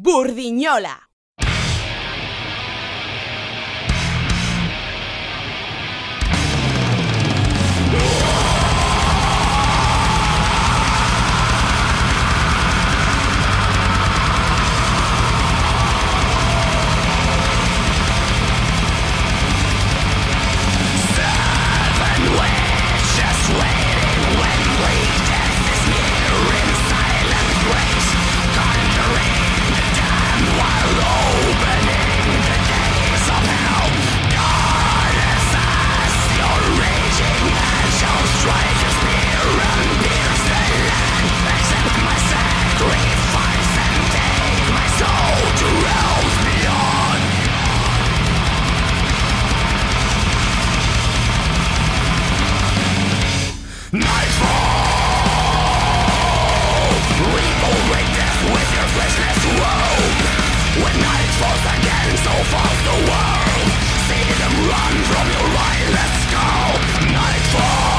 Burdiñola. run from your right, let's go. Nightfall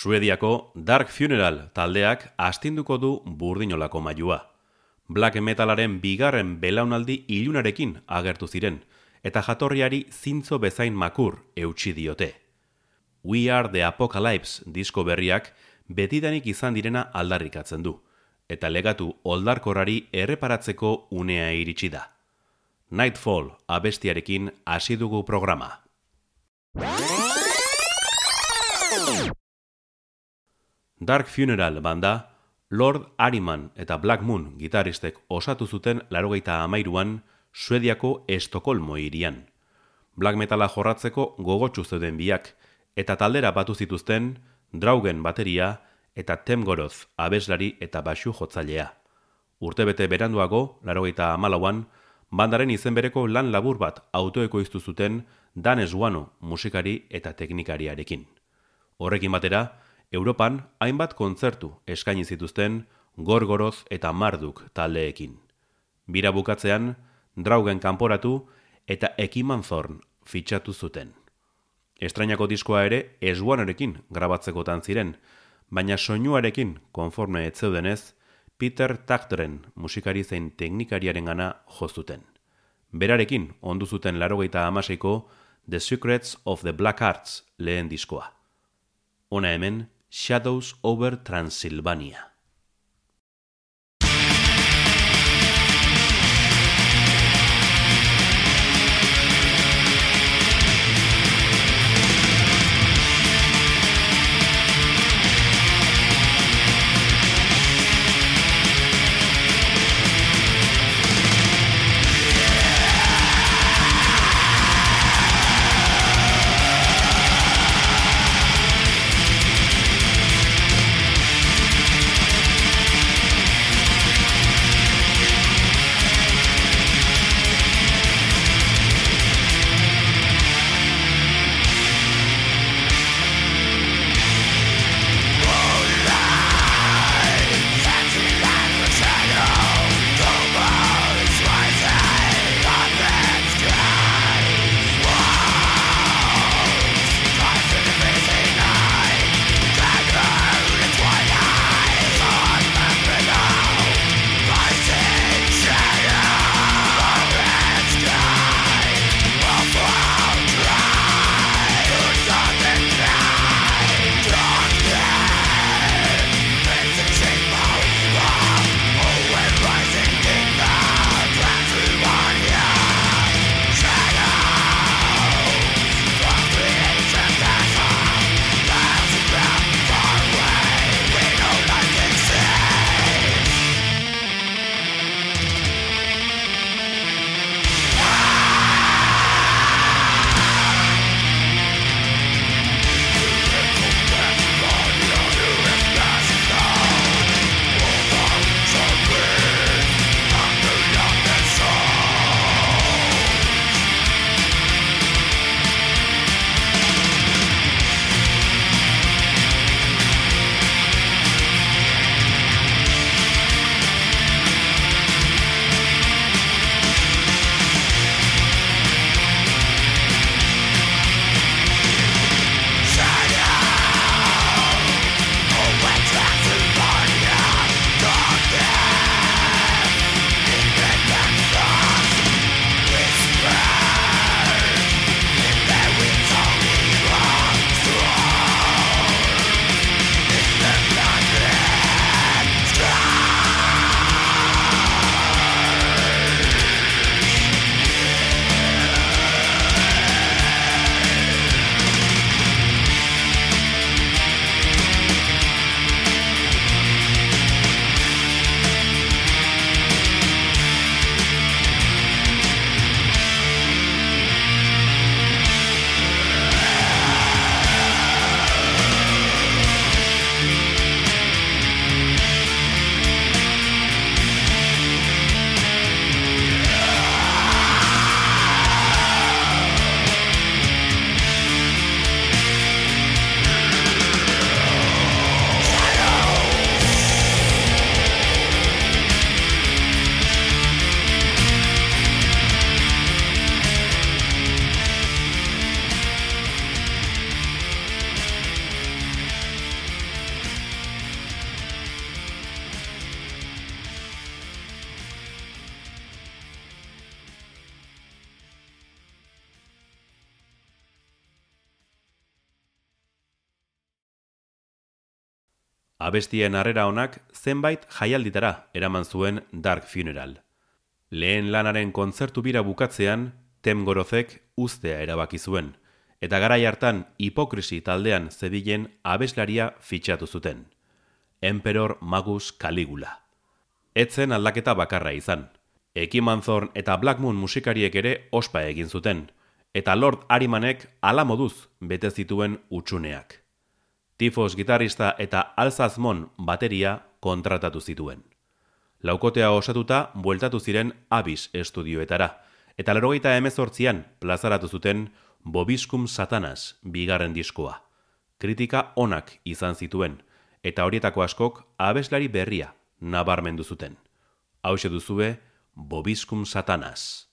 Suediako Dark Funeral taldeak astinduko du burdinolako mailua. Black metalaren bigarren belaunaldi ilunarekin agertu ziren, eta jatorriari zintzo bezain makur eutxi diote. We Are the Apocalypse disko berriak betidanik izan direna aldarrikatzen du, eta legatu oldarkorrari erreparatzeko unea iritsi da. Nightfall abestiarekin hasi dugu programa. Dark Funeral banda, Lord Ariman eta Black Moon gitaristek osatu zuten larogeita amairuan Suediako Estokolmo irian. Black Metala jorratzeko gogotsu zeuden biak, eta taldera batu zituzten Draugen bateria eta Temgoroz abeslari eta basu jotzailea. Urtebete beranduago, larogeita amalauan, bandaren izen bereko lan labur bat autoeko iztu zuten Dan Esguano musikari eta teknikariarekin. Horrekin batera, Europan hainbat kontzertu eskaini zituzten gorgoroz eta marduk taldeekin. Bira bukatzean, draugen kanporatu eta ekiman zorn fitxatu zuten. Estrainako diskoa ere esguanarekin grabatzekotan ziren, baina soinuarekin konforme etzeudenez, Peter Taktren musikari zein teknikariaren gana jozuten. Berarekin ondu zuten larogeita amaseiko The Secrets of the Black Arts lehen diskoa. Ona hemen, Shadows over Transylvania. Abestien harrera honak zenbait jaialditara eraman zuen Dark Funeral. Lehen lanaren kontzertu bira bukatzean, Tem Gorozek ustea erabaki zuen, eta garai hartan hipokrisi taldean zebilen abeslaria fitxatu zuten. Emperor Magus Caligula. Etzen aldaketa bakarra izan. Ekimanzorn eta Black Moon musikariek ere ospa egin zuten, eta Lord Arimanek ala moduz bete zituen utxuneak. Tifos gitarista eta Alzazmon bateria kontratatu zituen. Laukotea osatuta bueltatu ziren Abis estudioetara, eta lerogeita emezortzian plazaratu zuten Bobiskum Satanas bigarren diskoa. Kritika onak izan zituen, eta horietako askok abeslari berria nabarmendu zuten. Hau duzue, Bobiskum Satanas.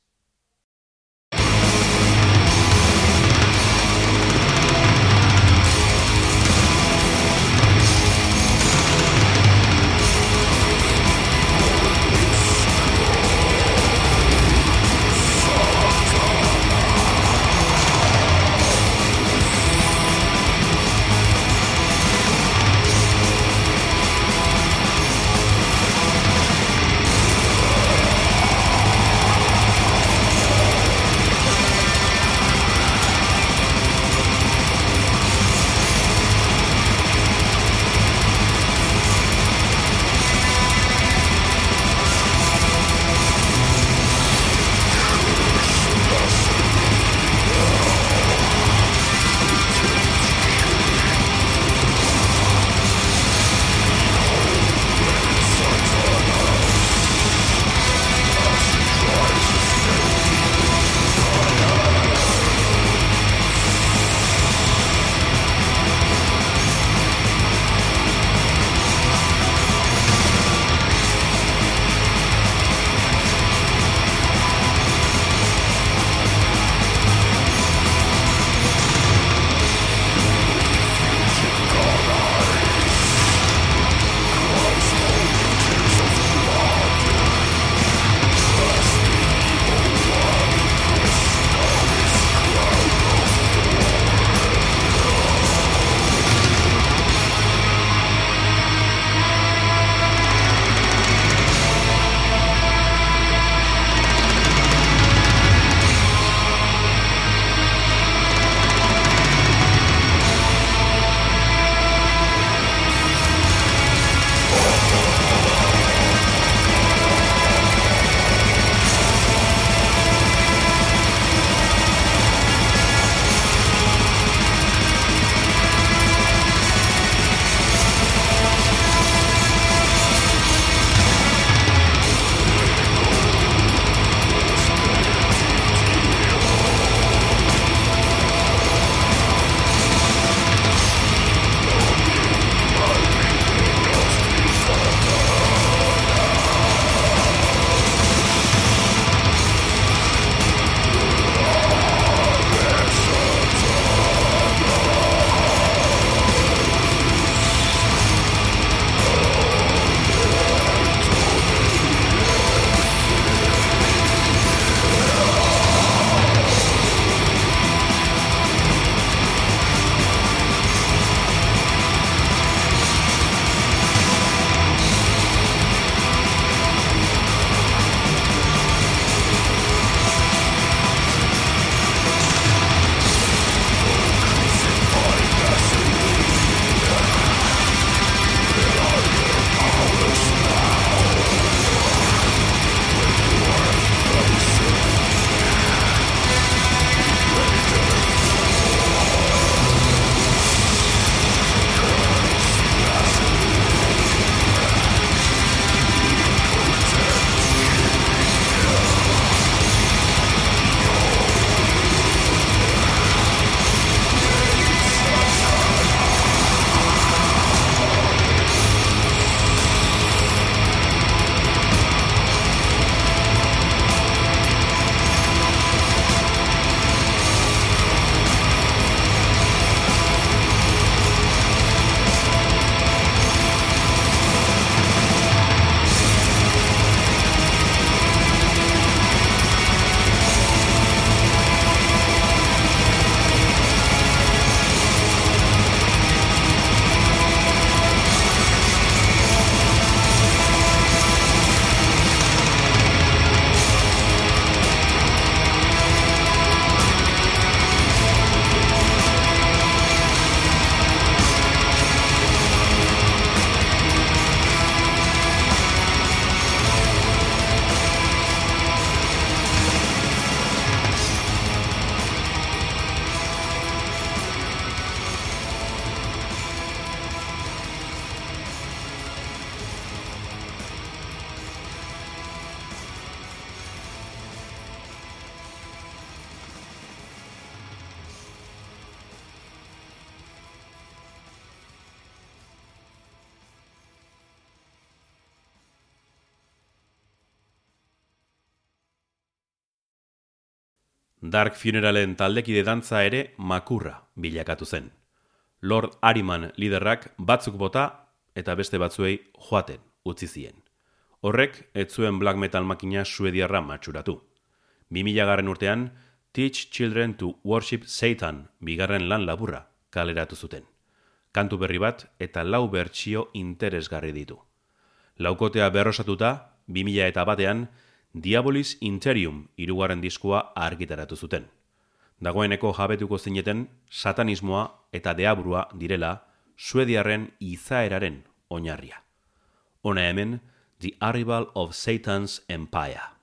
Dark Funeralen taldekide dantza ere makurra bilakatu zen. Lord Ariman liderrak batzuk bota eta beste batzuei joaten utzi zien. Horrek ez zuen black metal makina suediarra matxuratu. 2000 garren urtean, Teach Children to Worship Satan bigarren lan laburra kaleratu zuten. Kantu berri bat eta lau bertsio interesgarri ditu. Laukotea berrosatuta, 2000 eta batean, Diabolis Interium irugarren diskoa argitaratu zuten. Dagoeneko jabetuko zineten satanismoa eta deabrua direla suediarren izaeraren oinarria. Hona hemen, The Arrival of Satan's Empire.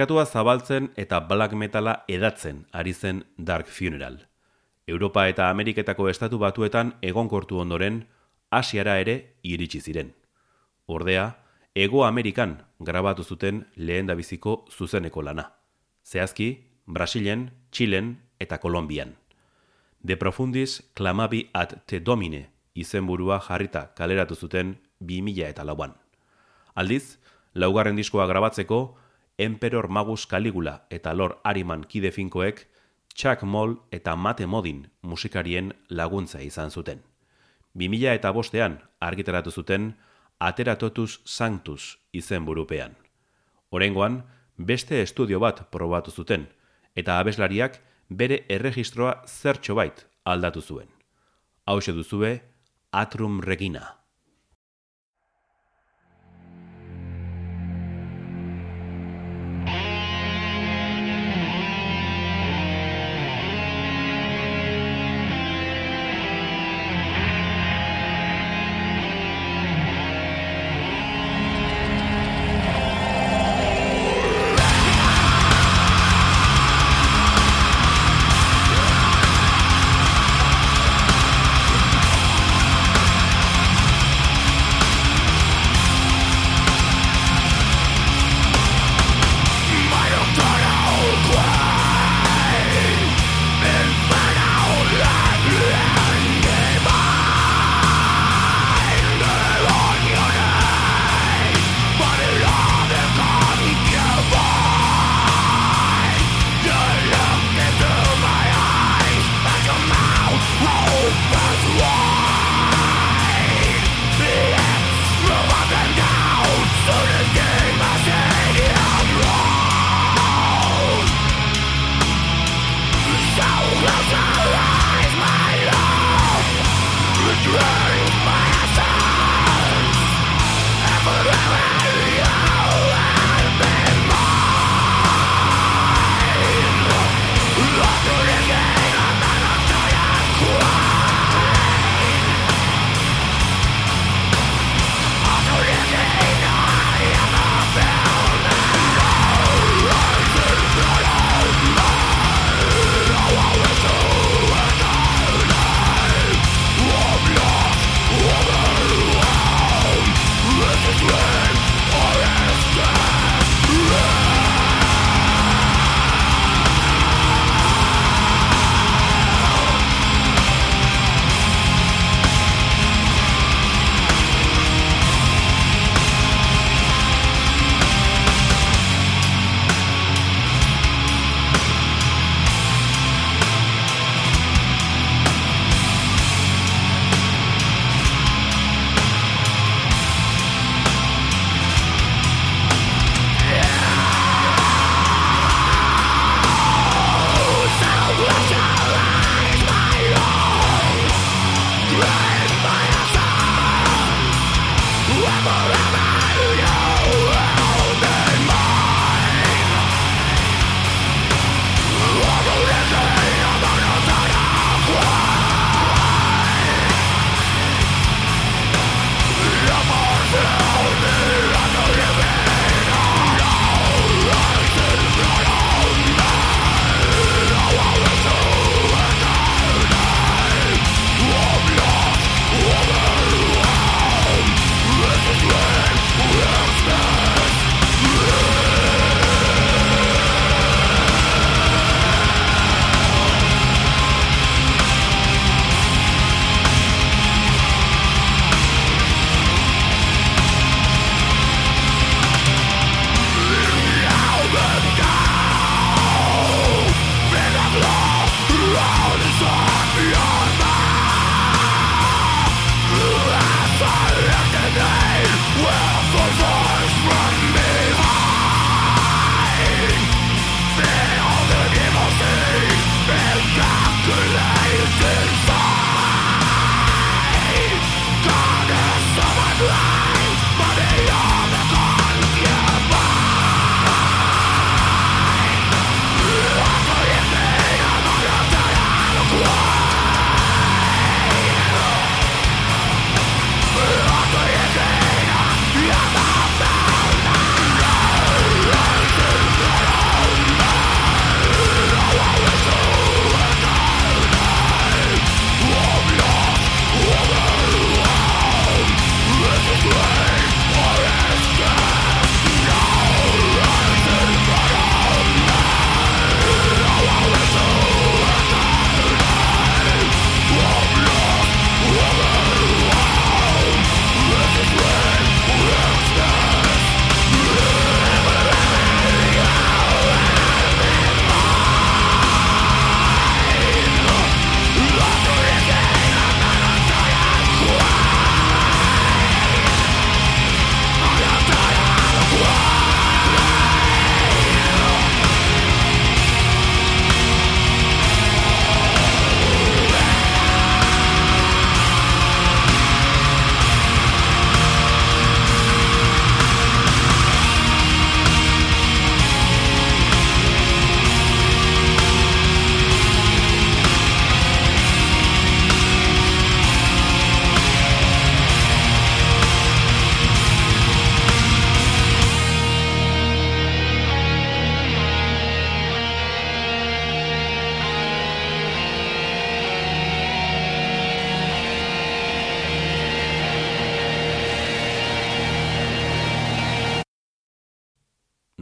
Merkatua zabaltzen eta black metala edatzen ari zen Dark Funeral. Europa eta Ameriketako estatu batuetan egonkortu ondoren, Asiara ere iritsi ziren. Ordea, Ego Amerikan grabatu zuten lehen dabiziko zuzeneko lana. Zehazki, Brasilen, Txilen eta Kolombian. De profundis clamabi at te domine izenburua jarrita kaleratu zuten 2000 eta lauan. Aldiz, laugarren diskoa grabatzeko, Emperor Magus Caligula eta Lord Ariman kide finkoek Chuck Moll eta Mate Modin musikarien laguntza izan zuten. 2000 eta bostean argitaratu zuten Ateratotus Sanctus izen burupean. Horengoan, beste estudio bat probatu zuten, eta abeslariak bere erregistroa zertxo bait aldatu zuen. Hau duzue, Atrum Regina.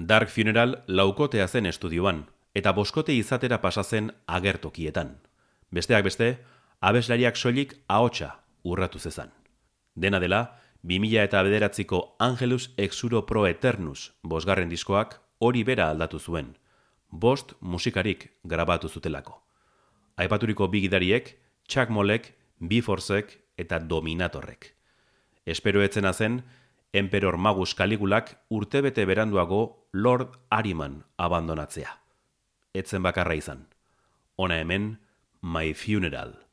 Dark Funeral laukotea zen estudioan, eta boskote izatera pasa zen agertokietan. Besteak beste, abeslariak soilik ahotsa urratu zezan. Dena dela, 2000 eta bederatziko Angelus Exuro Pro Eternus bosgarren diskoak hori bera aldatu zuen. Bost musikarik grabatu zutelako. Aipaturiko bigidariek, Chuck Molek, Biforzek eta Dominatorrek. Espero etzena zen, Emperor Magus Kaligulak urtebete beranduago Lord Ariman abandonatzea. Etzen bakarra izan. Ona hemen, My Funeral.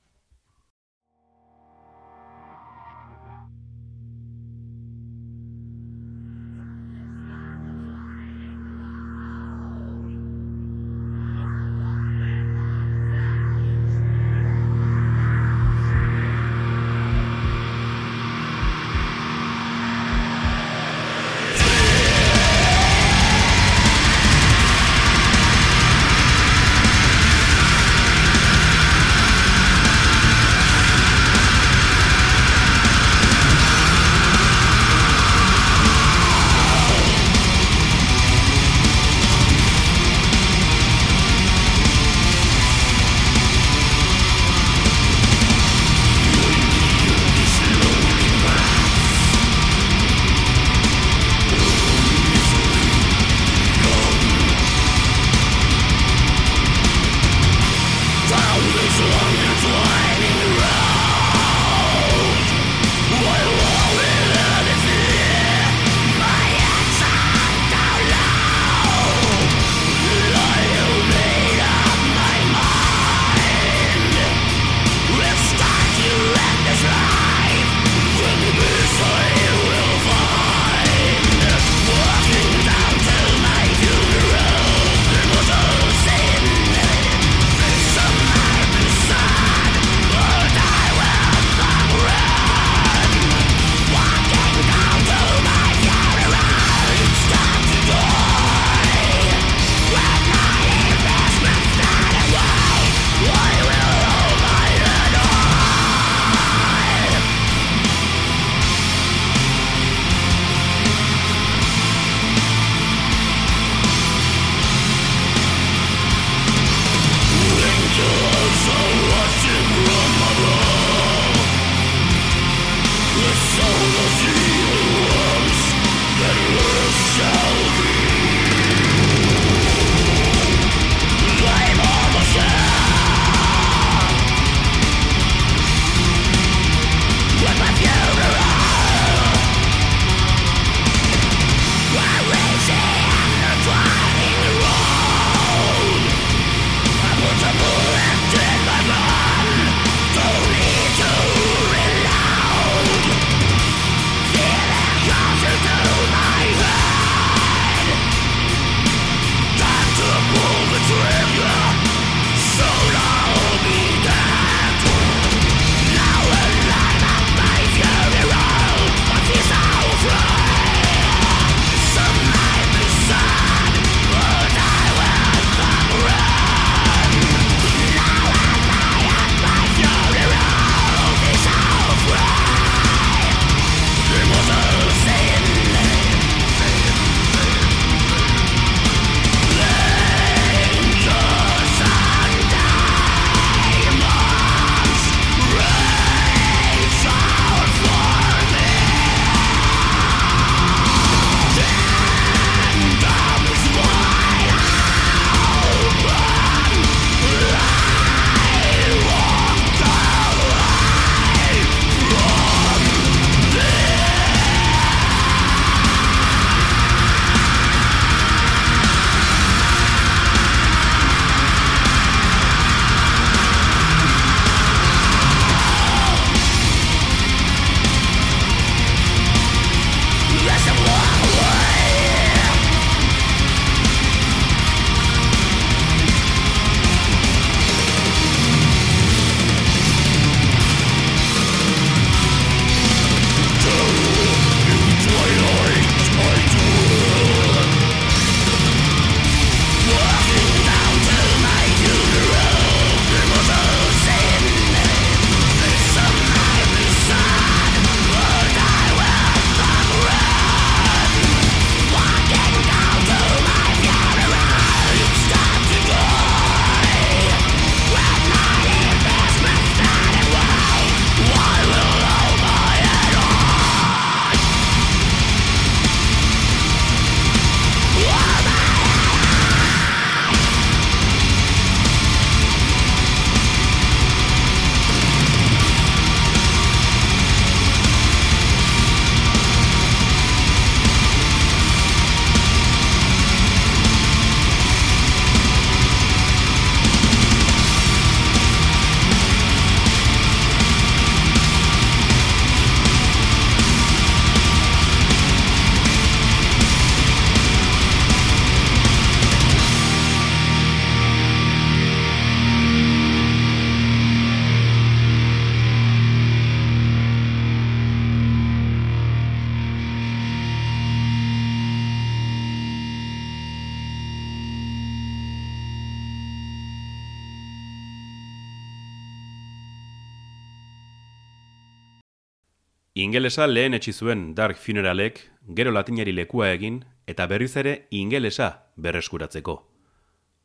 Ingelesa lehen etxi zuen Dark Funeralek gero latinari lekua egin eta berriz ere ingelesa berreskuratzeko.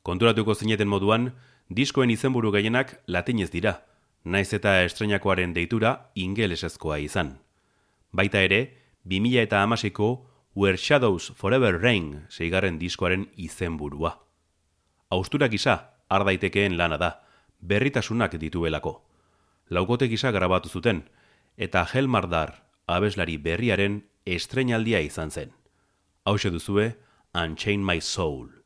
Konturatuko zineten moduan, diskoen izenburu gehienak latinez dira, naiz eta estrenakoaren deitura ingelesezkoa izan. Baita ere, 2000 eta amasiko Where Shadows Forever Rain zeigarren diskoaren izenburua. Austurak gisa, ardaitekeen lana da, berritasunak dituelako. Laukote gisa grabatu zuten, eta Helmardar abeslari berriaren estrenaldia izan zen. Hau duzue, Unchain My Soul.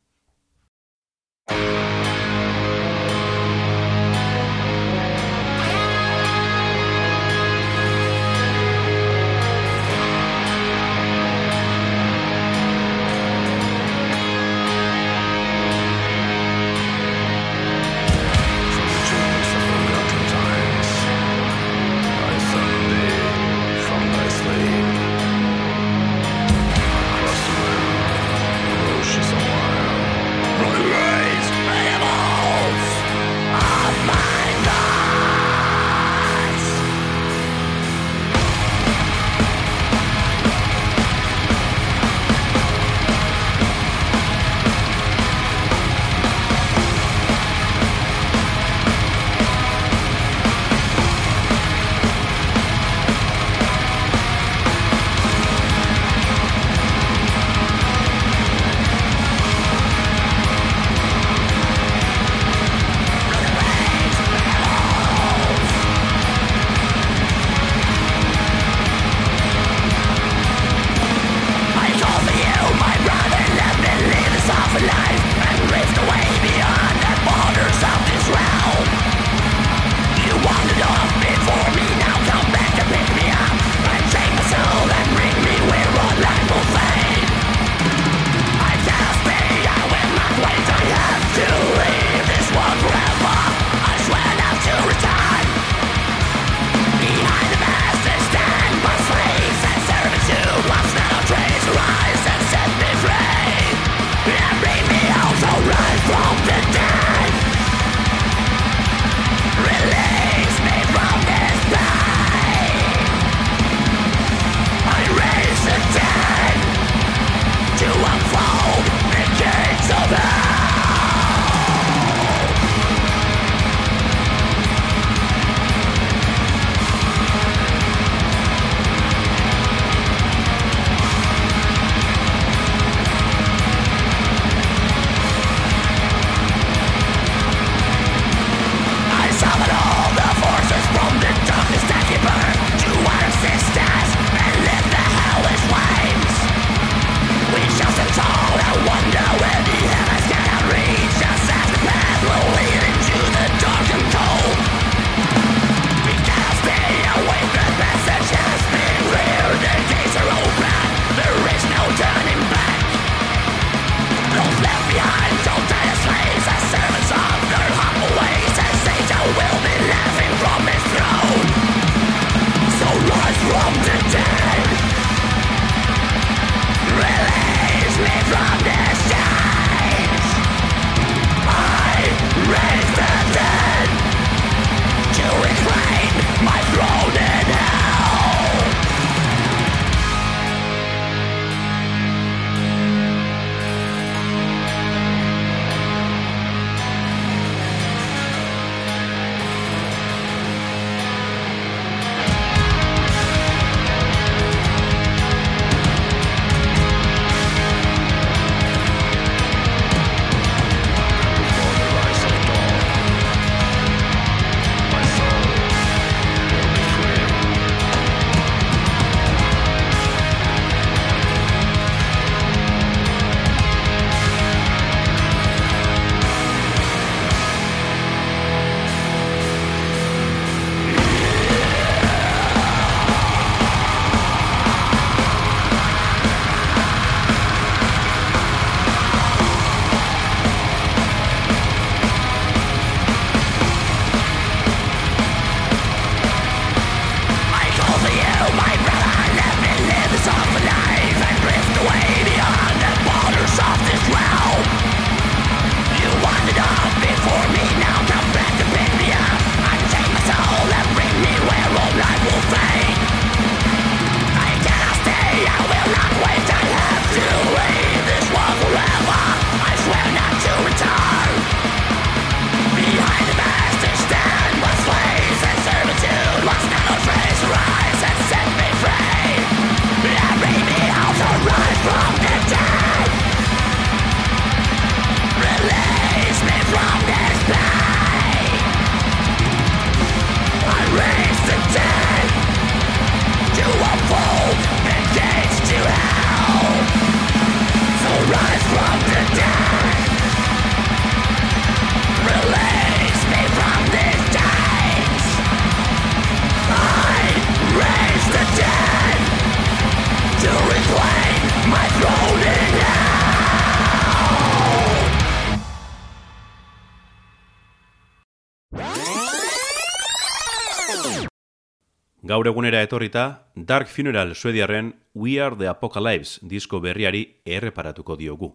Gaur egunera etorrita, Dark Funeral suediarren We Are The Apocalypse disko berriari erreparatuko diogu.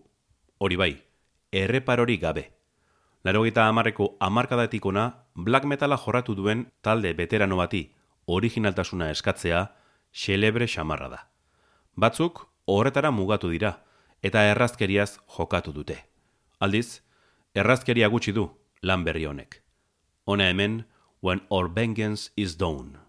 Hori bai, erreparori gabe. Laro gita amarreko amarkadatikona black metala jorratu duen talde veterano bati originaltasuna eskatzea xelebre xamarra da. Batzuk horretara mugatu dira eta errazkeriaz jokatu dute. Aldiz, errazkeria gutxi du lan berri honek. Hona hemen, when our vengeance is done.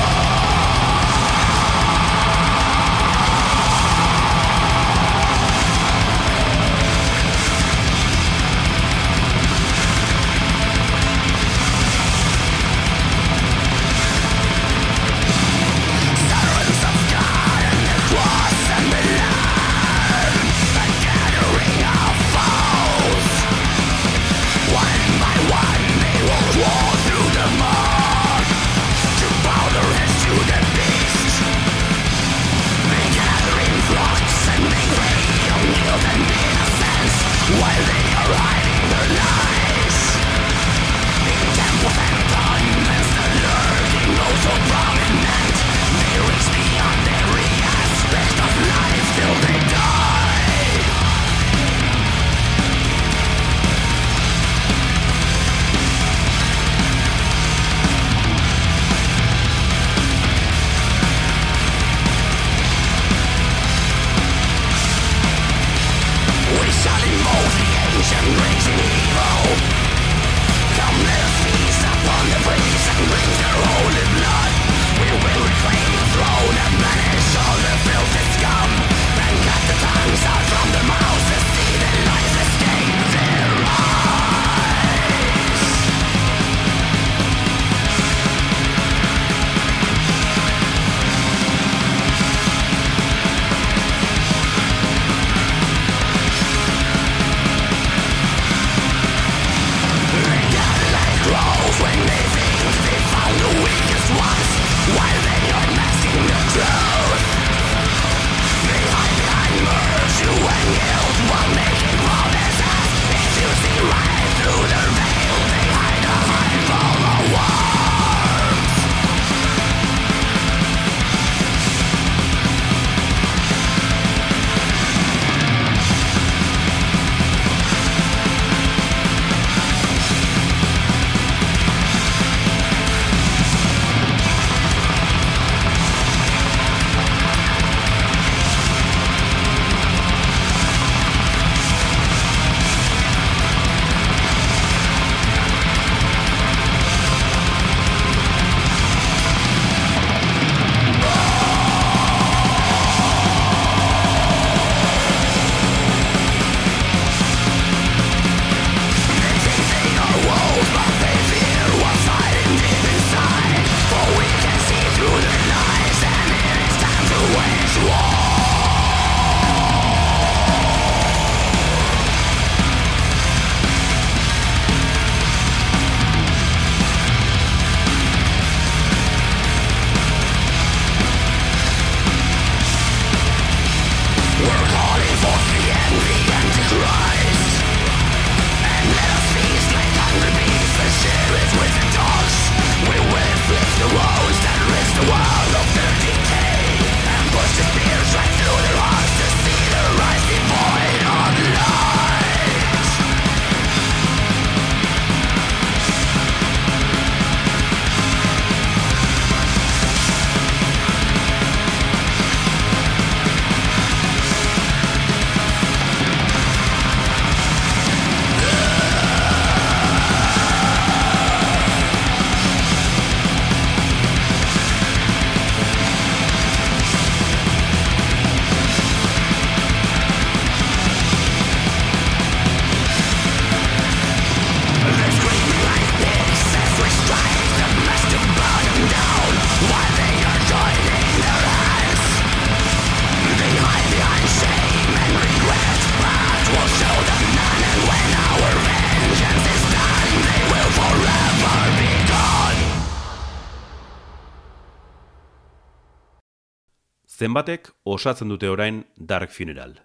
Zenbatek osatzen dute orain Dark Funeral.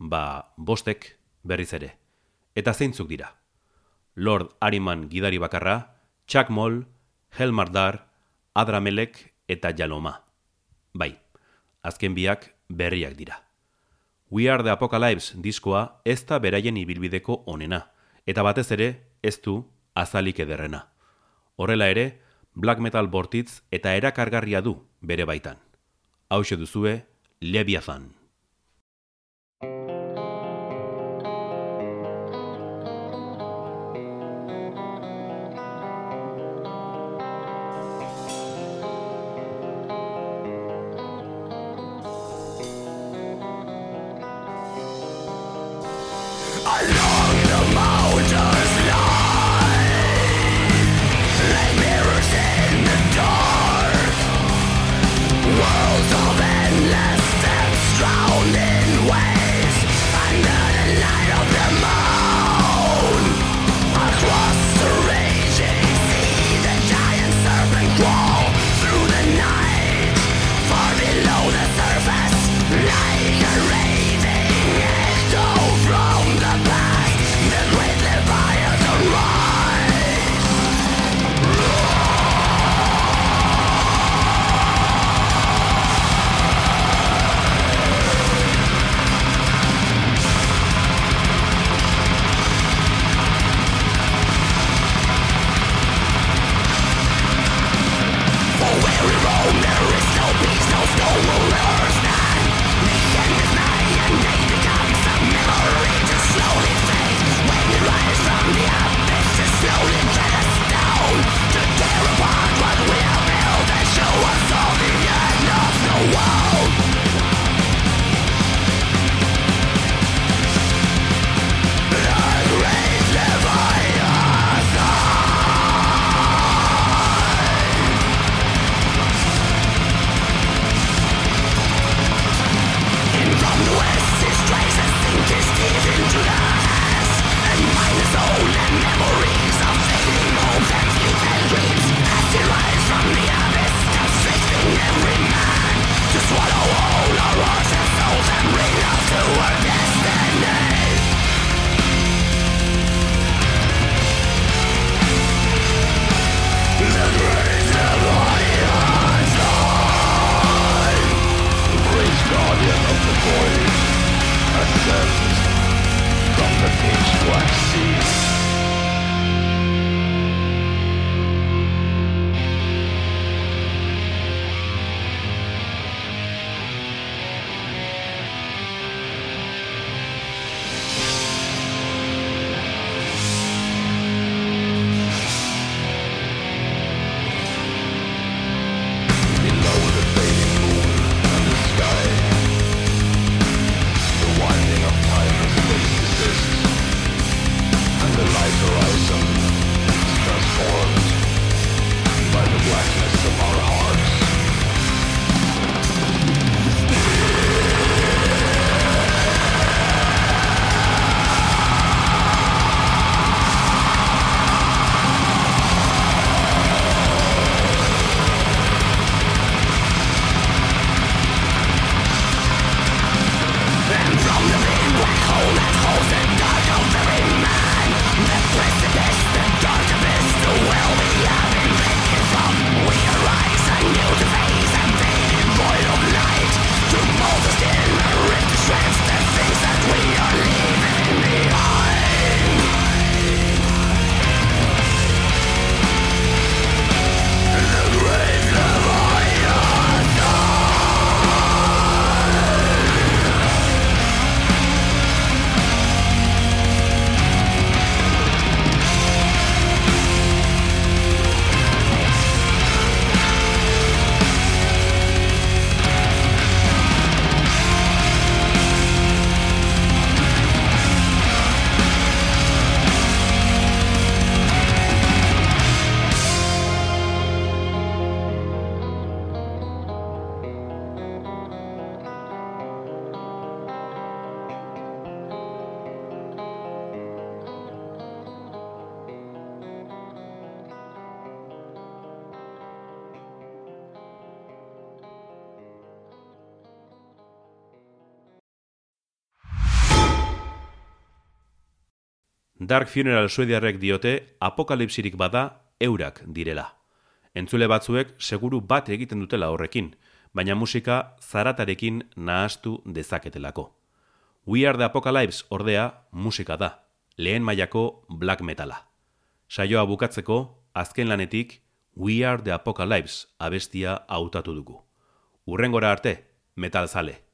Ba, bostek berriz ere. Eta zeintzuk dira. Lord Ariman gidari bakarra, Chuck Moll, Helmardar, Adramelek eta Jaloma. Bai, azken biak berriak dira. We Are The Apocalypse diskoa ez da beraien ibilbideko onena, eta batez ere ez du azalik ederrena. Horrela ere, black metal bortitz eta erakargarria du bere baitan. Hau duzue, Leviathan. Dark Funeral suediarrek diote apokalipsirik bada eurak direla. Entzule batzuek seguru bat egiten dutela horrekin, baina musika zaratarekin nahastu dezaketelako. We Are The Apocalypse ordea musika da, lehen mailako black metala. Saioa bukatzeko, azken lanetik, We Are The Apocalypse abestia hautatu dugu. Urrengora arte, metal zale.